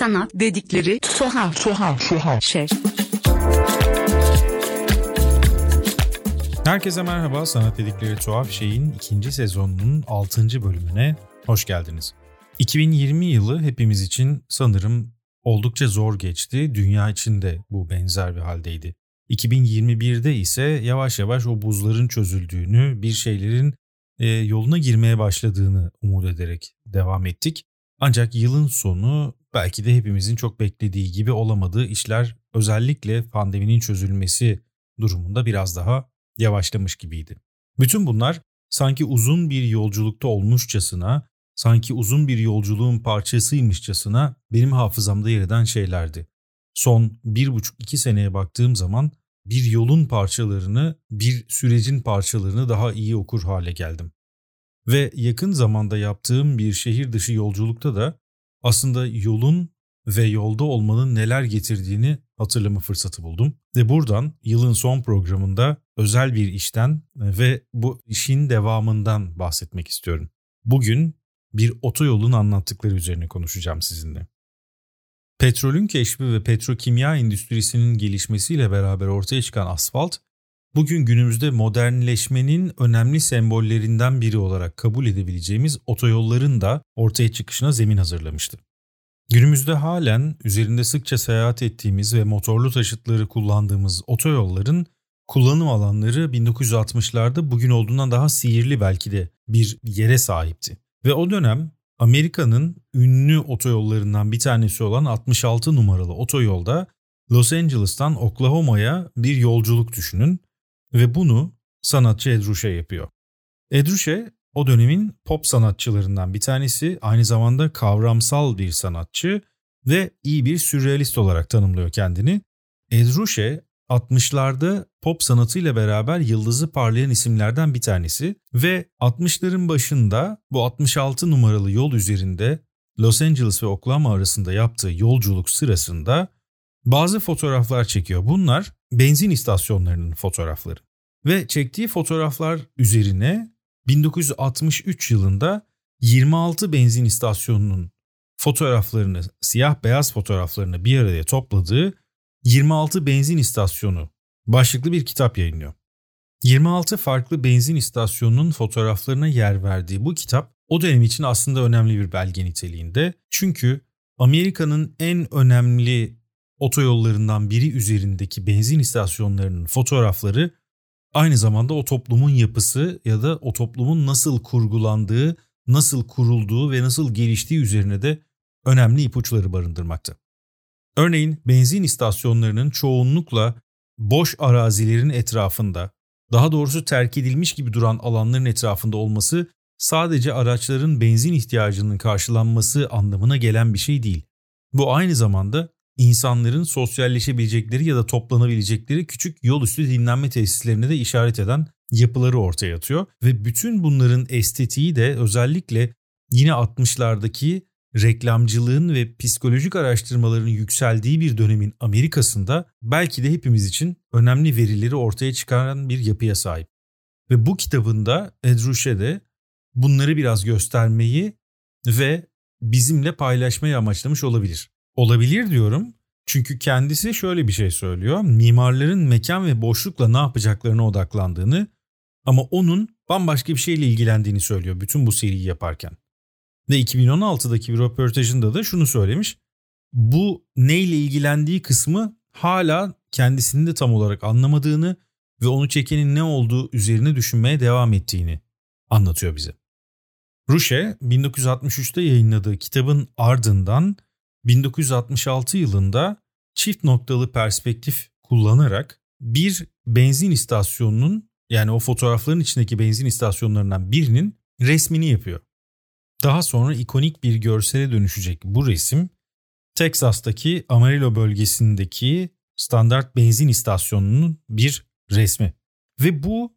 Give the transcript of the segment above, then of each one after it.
Sanat dedikleri tuhaf tuhaf tuhaf şey. Herkese merhaba. Sanat dedikleri tuhaf şeyin ikinci sezonunun 6. bölümüne hoş geldiniz. 2020 yılı hepimiz için sanırım oldukça zor geçti. Dünya için de bu benzer bir haldeydi. 2021'de ise yavaş yavaş o buzların çözüldüğünü, bir şeylerin e, yoluna girmeye başladığını umut ederek devam ettik. Ancak yılın sonu belki de hepimizin çok beklediği gibi olamadığı işler özellikle pandeminin çözülmesi durumunda biraz daha yavaşlamış gibiydi. Bütün bunlar sanki uzun bir yolculukta olmuşçasına, sanki uzun bir yolculuğun parçasıymışçasına benim hafızamda yer eden şeylerdi. Son bir buçuk iki seneye baktığım zaman bir yolun parçalarını, bir sürecin parçalarını daha iyi okur hale geldim. Ve yakın zamanda yaptığım bir şehir dışı yolculukta da aslında yolun ve yolda olmanın neler getirdiğini hatırlama fırsatı buldum. Ve buradan yılın son programında özel bir işten ve bu işin devamından bahsetmek istiyorum. Bugün bir otoyolun anlattıkları üzerine konuşacağım sizinle. Petrolün keşfi ve petrokimya endüstrisinin gelişmesiyle beraber ortaya çıkan asfalt, bugün günümüzde modernleşmenin önemli sembollerinden biri olarak kabul edebileceğimiz otoyolların da ortaya çıkışına zemin hazırlamıştı. Günümüzde halen üzerinde sıkça seyahat ettiğimiz ve motorlu taşıtları kullandığımız otoyolların kullanım alanları 1960'larda bugün olduğundan daha sihirli belki de bir yere sahipti. Ve o dönem Amerika'nın ünlü otoyollarından bir tanesi olan 66 numaralı otoyolda Los Angeles'tan Oklahoma'ya bir yolculuk düşünün ve bunu sanatçı Edruşe yapıyor. Edruşe o dönemin pop sanatçılarından bir tanesi, aynı zamanda kavramsal bir sanatçı ve iyi bir sürrealist olarak tanımlıyor kendini. Edruşe 60'larda pop sanatıyla beraber yıldızı parlayan isimlerden bir tanesi ve 60'ların başında bu 66 numaralı yol üzerinde Los Angeles ve Oklahoma arasında yaptığı yolculuk sırasında bazı fotoğraflar çekiyor. Bunlar benzin istasyonlarının fotoğrafları. Ve çektiği fotoğraflar üzerine 1963 yılında 26 benzin istasyonunun fotoğraflarını, siyah beyaz fotoğraflarını bir araya topladığı 26 benzin istasyonu başlıklı bir kitap yayınlıyor. 26 farklı benzin istasyonunun fotoğraflarına yer verdiği bu kitap o dönem için aslında önemli bir belge niteliğinde. Çünkü Amerika'nın en önemli otoyollarından biri üzerindeki benzin istasyonlarının fotoğrafları aynı zamanda o toplumun yapısı ya da o toplumun nasıl kurgulandığı, nasıl kurulduğu ve nasıl geliştiği üzerine de önemli ipuçları barındırmakta. Örneğin benzin istasyonlarının çoğunlukla boş arazilerin etrafında, daha doğrusu terk edilmiş gibi duran alanların etrafında olması sadece araçların benzin ihtiyacının karşılanması anlamına gelen bir şey değil. Bu aynı zamanda insanların sosyalleşebilecekleri ya da toplanabilecekleri küçük yol üstü dinlenme tesislerine de işaret eden yapıları ortaya atıyor ve bütün bunların estetiği de özellikle yine 60'lardaki reklamcılığın ve psikolojik araştırmaların yükseldiği bir dönemin Amerika'sında belki de hepimiz için önemli verileri ortaya çıkaran bir yapıya sahip. Ve bu kitabında Edruşe de bunları biraz göstermeyi ve bizimle paylaşmayı amaçlamış olabilir. Olabilir diyorum çünkü kendisi şöyle bir şey söylüyor. Mimarların mekan ve boşlukla ne yapacaklarına odaklandığını ama onun bambaşka bir şeyle ilgilendiğini söylüyor bütün bu seriyi yaparken. Ve 2016'daki bir röportajında da şunu söylemiş. Bu neyle ilgilendiği kısmı hala kendisinin de tam olarak anlamadığını ve onu çekenin ne olduğu üzerine düşünmeye devam ettiğini anlatıyor bize. Ruche 1963'te yayınladığı kitabın ardından 1966 yılında çift noktalı perspektif kullanarak bir benzin istasyonunun yani o fotoğrafların içindeki benzin istasyonlarından birinin resmini yapıyor. Daha sonra ikonik bir görsele dönüşecek bu resim Teksas'taki Amarillo bölgesindeki standart benzin istasyonunun bir resmi. Ve bu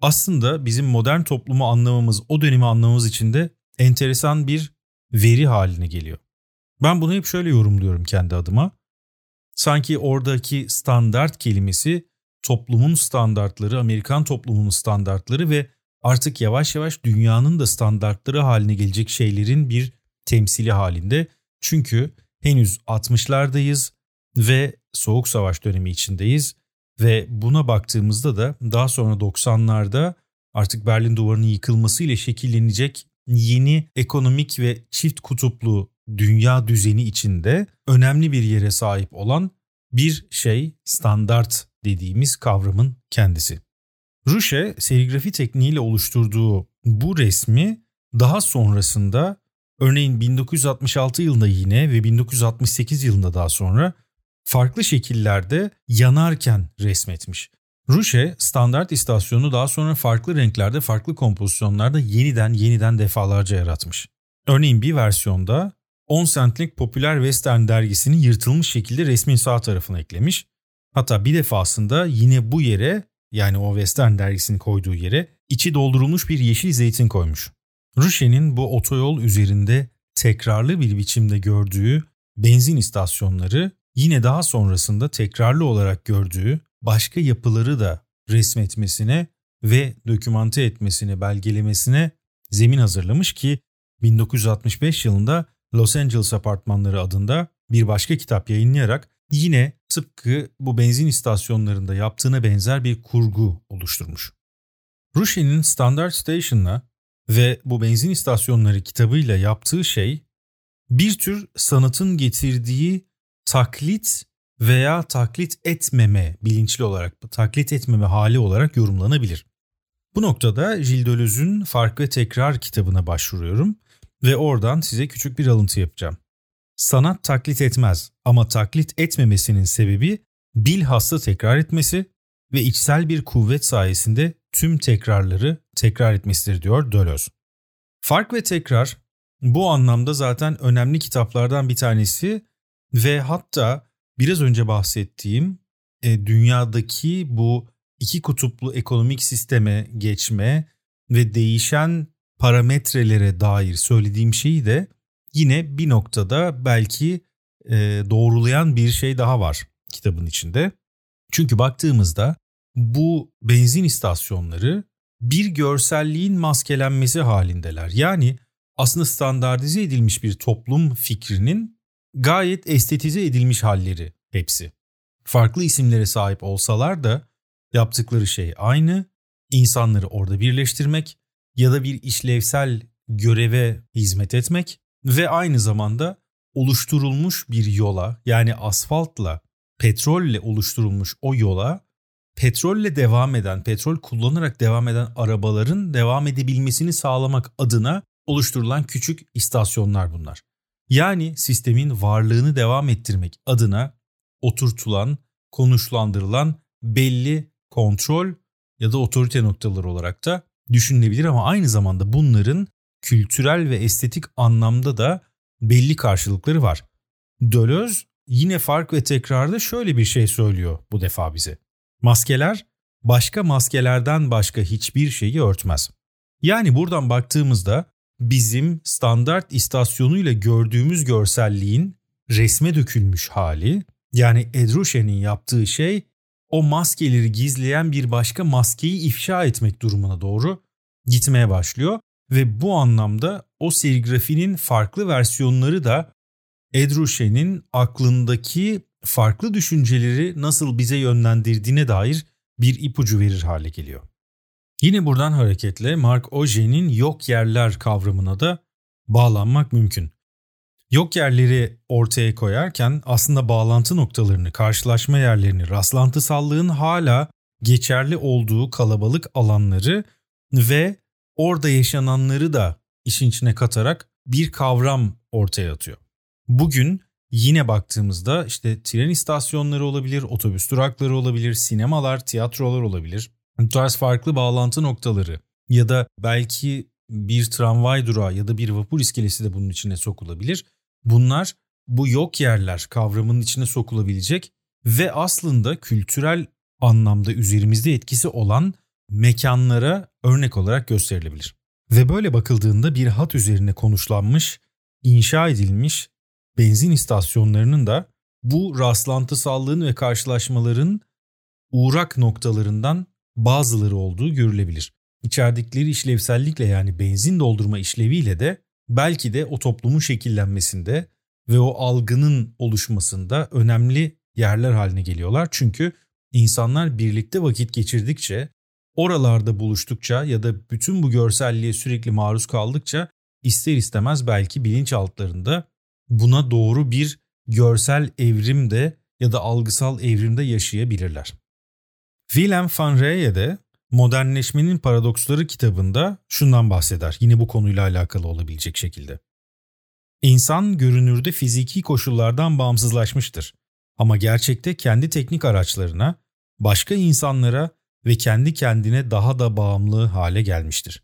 aslında bizim modern toplumu anlamamız, o dönemi anlamamız için de enteresan bir veri haline geliyor. Ben bunu hep şöyle yorumluyorum kendi adıma. Sanki oradaki standart kelimesi toplumun standartları, Amerikan toplumunun standartları ve artık yavaş yavaş dünyanın da standartları haline gelecek şeylerin bir temsili halinde. Çünkü Henüz 60'lardayız ve Soğuk Savaş dönemi içindeyiz ve buna baktığımızda da daha sonra 90'larda artık Berlin Duvarı'nın yıkılmasıyla şekillenecek yeni ekonomik ve çift kutuplu dünya düzeni içinde önemli bir yere sahip olan bir şey standart dediğimiz kavramın kendisi. Ruşe serigrafi tekniğiyle oluşturduğu bu resmi daha sonrasında örneğin 1966 yılında yine ve 1968 yılında daha sonra farklı şekillerde yanarken resmetmiş. Ruşe standart istasyonu daha sonra farklı renklerde, farklı kompozisyonlarda yeniden yeniden defalarca yaratmış. Örneğin bir versiyonda 10 centlik popüler western dergisini yırtılmış şekilde resmin sağ tarafına eklemiş. Hatta bir defasında yine bu yere yani o western dergisini koyduğu yere içi doldurulmuş bir yeşil zeytin koymuş. Ruşe'nin bu otoyol üzerinde tekrarlı bir biçimde gördüğü benzin istasyonları yine daha sonrasında tekrarlı olarak gördüğü başka yapıları da resmetmesine ve dokümante etmesine, belgelemesine zemin hazırlamış ki 1965 yılında Los Angeles Apartmanları adında bir başka kitap yayınlayarak yine tıpkı bu benzin istasyonlarında yaptığına benzer bir kurgu oluşturmuş. Rushi'nin Standard Station'la ve bu benzin istasyonları kitabıyla yaptığı şey bir tür sanatın getirdiği taklit veya taklit etmeme bilinçli olarak taklit etmeme hali olarak yorumlanabilir. Bu noktada Gilles Deleuze'ün Fark ve Tekrar kitabına başvuruyorum ve oradan size küçük bir alıntı yapacağım. Sanat taklit etmez ama taklit etmemesinin sebebi bilhassa tekrar etmesi ve içsel bir kuvvet sayesinde tüm tekrarları tekrar etmesidir diyor Deleuze. Fark ve Tekrar bu anlamda zaten önemli kitaplardan bir tanesi ve hatta biraz önce bahsettiğim e, dünyadaki bu iki kutuplu ekonomik sisteme geçme ve değişen parametrelere dair söylediğim şeyi de yine bir noktada belki e, doğrulayan bir şey daha var kitabın içinde. Çünkü baktığımızda bu benzin istasyonları bir görselliğin maskelenmesi halindeler. Yani aslında standartize edilmiş bir toplum fikrinin gayet estetize edilmiş halleri hepsi. Farklı isimlere sahip olsalar da yaptıkları şey aynı. İnsanları orada birleştirmek ya da bir işlevsel göreve hizmet etmek ve aynı zamanda oluşturulmuş bir yola yani asfaltla, petrolle oluşturulmuş o yola petrolle devam eden, petrol kullanarak devam eden arabaların devam edebilmesini sağlamak adına oluşturulan küçük istasyonlar bunlar. Yani sistemin varlığını devam ettirmek adına oturtulan, konuşlandırılan belli kontrol ya da otorite noktaları olarak da düşünülebilir ama aynı zamanda bunların kültürel ve estetik anlamda da belli karşılıkları var. Deleuze yine fark ve tekrarda şöyle bir şey söylüyor bu defa bize. Maskeler başka maskelerden başka hiçbir şeyi örtmez. Yani buradan baktığımızda bizim standart istasyonuyla gördüğümüz görselliğin resme dökülmüş hali yani Edrushen'in yaptığı şey o maskeleri gizleyen bir başka maskeyi ifşa etmek durumuna doğru gitmeye başlıyor ve bu anlamda o serigrafinin farklı versiyonları da Edrushen'in aklındaki farklı düşünceleri nasıl bize yönlendirdiğine dair bir ipucu verir hale geliyor. Yine buradan hareketle Mark Auger'in yok yerler kavramına da bağlanmak mümkün. Yok yerleri ortaya koyarken aslında bağlantı noktalarını, karşılaşma yerlerini, rastlantısallığın hala geçerli olduğu kalabalık alanları ve orada yaşananları da işin içine katarak bir kavram ortaya atıyor. Bugün yine baktığımızda işte tren istasyonları olabilir, otobüs durakları olabilir, sinemalar, tiyatrolar olabilir. Bu tarz farklı bağlantı noktaları ya da belki bir tramvay durağı ya da bir vapur iskelesi de bunun içine sokulabilir. Bunlar bu yok yerler kavramının içine sokulabilecek ve aslında kültürel anlamda üzerimizde etkisi olan mekanlara örnek olarak gösterilebilir. Ve böyle bakıldığında bir hat üzerine konuşlanmış, inşa edilmiş benzin istasyonlarının da bu rastlantısallığın ve karşılaşmaların uğrak noktalarından bazıları olduğu görülebilir. İçerdikleri işlevsellikle yani benzin doldurma işleviyle de belki de o toplumun şekillenmesinde ve o algının oluşmasında önemli yerler haline geliyorlar. Çünkü insanlar birlikte vakit geçirdikçe, oralarda buluştukça ya da bütün bu görselliğe sürekli maruz kaldıkça ister istemez belki bilinçaltlarında buna doğru bir görsel evrimde ya da algısal evrimde yaşayabilirler. Willem van Reye de Modernleşmenin Paradoksları kitabında şundan bahseder. Yine bu konuyla alakalı olabilecek şekilde. İnsan görünürde fiziki koşullardan bağımsızlaşmıştır. Ama gerçekte kendi teknik araçlarına, başka insanlara ve kendi kendine daha da bağımlı hale gelmiştir.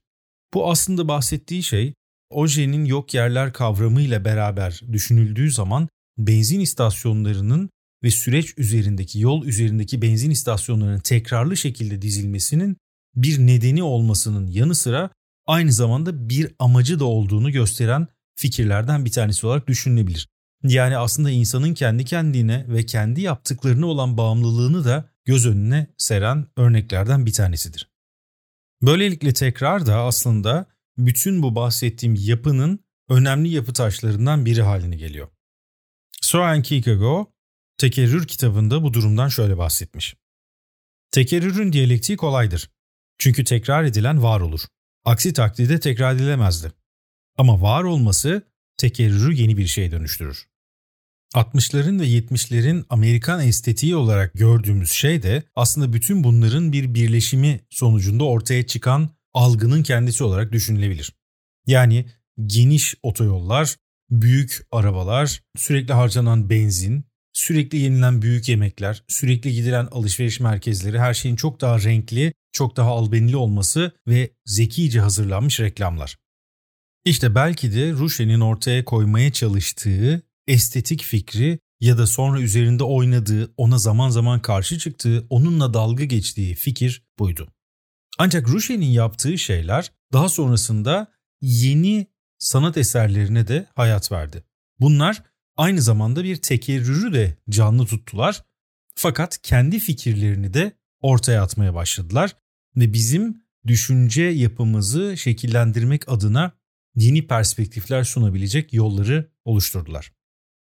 Bu aslında bahsettiği şey Oje'nin yok yerler kavramıyla beraber düşünüldüğü zaman benzin istasyonlarının ve süreç üzerindeki yol üzerindeki benzin istasyonlarının tekrarlı şekilde dizilmesinin bir nedeni olmasının yanı sıra aynı zamanda bir amacı da olduğunu gösteren fikirlerden bir tanesi olarak düşünülebilir. Yani aslında insanın kendi kendine ve kendi yaptıklarına olan bağımlılığını da göz önüne seren örneklerden bir tanesidir. Böylelikle tekrar da aslında bütün bu bahsettiğim yapının önemli yapı taşlarından biri haline geliyor. Soren Kierkegaard, Tekerrür kitabında bu durumdan şöyle bahsetmiş. Tekerrürün diyalektiği kolaydır. Çünkü tekrar edilen var olur. Aksi takdirde tekrar edilemezdi. Ama var olması tekerrürü yeni bir şeye dönüştürür. 60'ların ve 70'lerin Amerikan estetiği olarak gördüğümüz şey de aslında bütün bunların bir birleşimi sonucunda ortaya çıkan algının kendisi olarak düşünülebilir. Yani geniş otoyollar, büyük arabalar, sürekli harcanan benzin, sürekli yenilen büyük yemekler, sürekli gidilen alışveriş merkezleri, her şeyin çok daha renkli, çok daha albenili olması ve zekice hazırlanmış reklamlar. İşte belki de Ruşe'nin ortaya koymaya çalıştığı estetik fikri ya da sonra üzerinde oynadığı, ona zaman zaman karşı çıktığı, onunla dalga geçtiği fikir buydu. Ancak Ruşe'nin yaptığı şeyler daha sonrasında yeni sanat eserlerine de hayat verdi. Bunlar aynı zamanda bir tekerrürü de canlı tuttular fakat kendi fikirlerini de ortaya atmaya başladılar ve bizim düşünce yapımızı şekillendirmek adına yeni perspektifler sunabilecek yolları oluşturdular.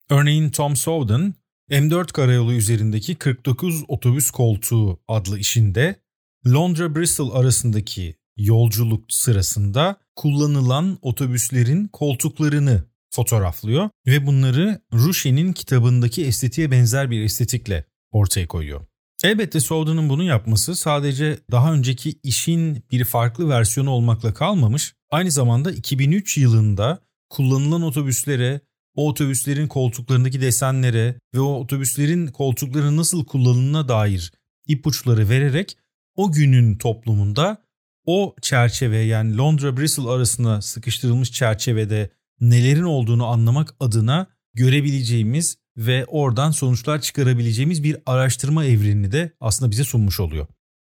Örneğin Tom Sowden, M4 karayolu üzerindeki 49 otobüs koltuğu adlı işinde Londra-Bristol arasındaki yolculuk sırasında kullanılan otobüslerin koltuklarını fotoğraflıyor ve bunları Rushe'nin kitabındaki estetiğe benzer bir estetikle ortaya koyuyor. Elbette Sowden'ın bunu yapması sadece daha önceki işin bir farklı versiyonu olmakla kalmamış, aynı zamanda 2003 yılında kullanılan otobüslere, o otobüslerin koltuklarındaki desenlere ve o otobüslerin koltukları nasıl kullanılına dair ipuçları vererek o günün toplumunda o çerçeve yani Londra Bristol arasında sıkıştırılmış çerçevede nelerin olduğunu anlamak adına görebileceğimiz ve oradan sonuçlar çıkarabileceğimiz bir araştırma evrenini de aslında bize sunmuş oluyor.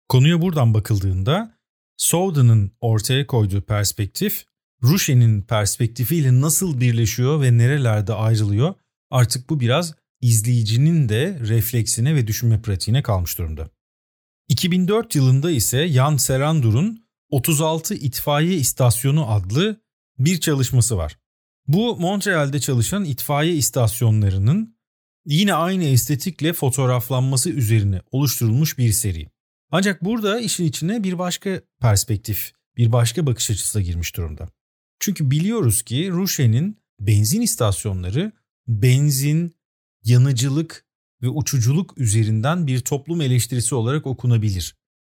Konuya buradan bakıldığında Sowden'ın ortaya koyduğu perspektif Rushe'nin perspektifiyle nasıl birleşiyor ve nerelerde ayrılıyor artık bu biraz izleyicinin de refleksine ve düşünme pratiğine kalmış durumda. 2004 yılında ise Jan Serandur'un 36 itfaiye istasyonu adlı bir çalışması var. Bu Montreal'de çalışan itfaiye istasyonlarının yine aynı estetikle fotoğraflanması üzerine oluşturulmuş bir seri. Ancak burada işin içine bir başka perspektif, bir başka bakış açısı da girmiş durumda. Çünkü biliyoruz ki Rouché'nin benzin istasyonları benzin, yanıcılık ve uçuculuk üzerinden bir toplum eleştirisi olarak okunabilir.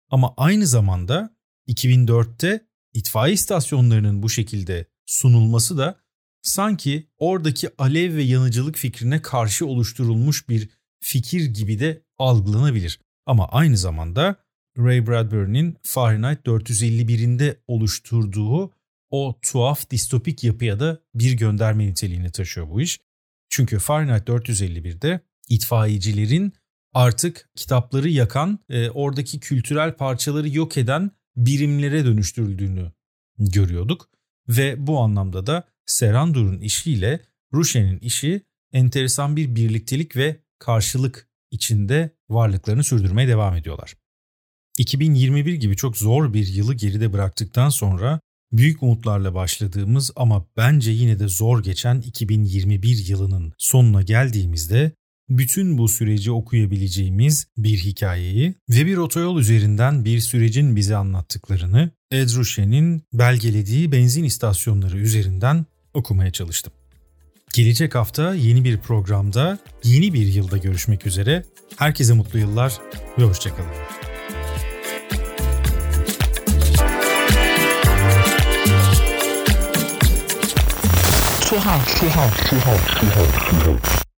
Ama aynı zamanda 2004'te itfaiye istasyonlarının bu şekilde sunulması da sanki oradaki alev ve yanıcılık fikrine karşı oluşturulmuş bir fikir gibi de algılanabilir. Ama aynı zamanda Ray Bradbury'nin Fahrenheit 451'inde oluşturduğu o tuhaf distopik yapıya da bir gönderme niteliğini taşıyor bu iş. Çünkü Fahrenheit 451'de itfaiyecilerin artık kitapları yakan, e, oradaki kültürel parçaları yok eden birimlere dönüştürüldüğünü görüyorduk. Ve bu anlamda da Serandur'un işiyle Ruşen'in işi enteresan bir birliktelik ve karşılık içinde varlıklarını sürdürmeye devam ediyorlar. 2021 gibi çok zor bir yılı geride bıraktıktan sonra büyük umutlarla başladığımız ama bence yine de zor geçen 2021 yılının sonuna geldiğimizde bütün bu süreci okuyabileceğimiz bir hikayeyi ve bir otoyol üzerinden bir sürecin bize anlattıklarını Edrushen'in belgelediği benzin istasyonları üzerinden okumaya çalıştım. Gelecek hafta yeni bir programda, yeni bir yılda görüşmek üzere. Herkese mutlu yıllar ve hoşçakalın. Tuhaf, tuhaf, tuhaf, tuhaf, tuhaf.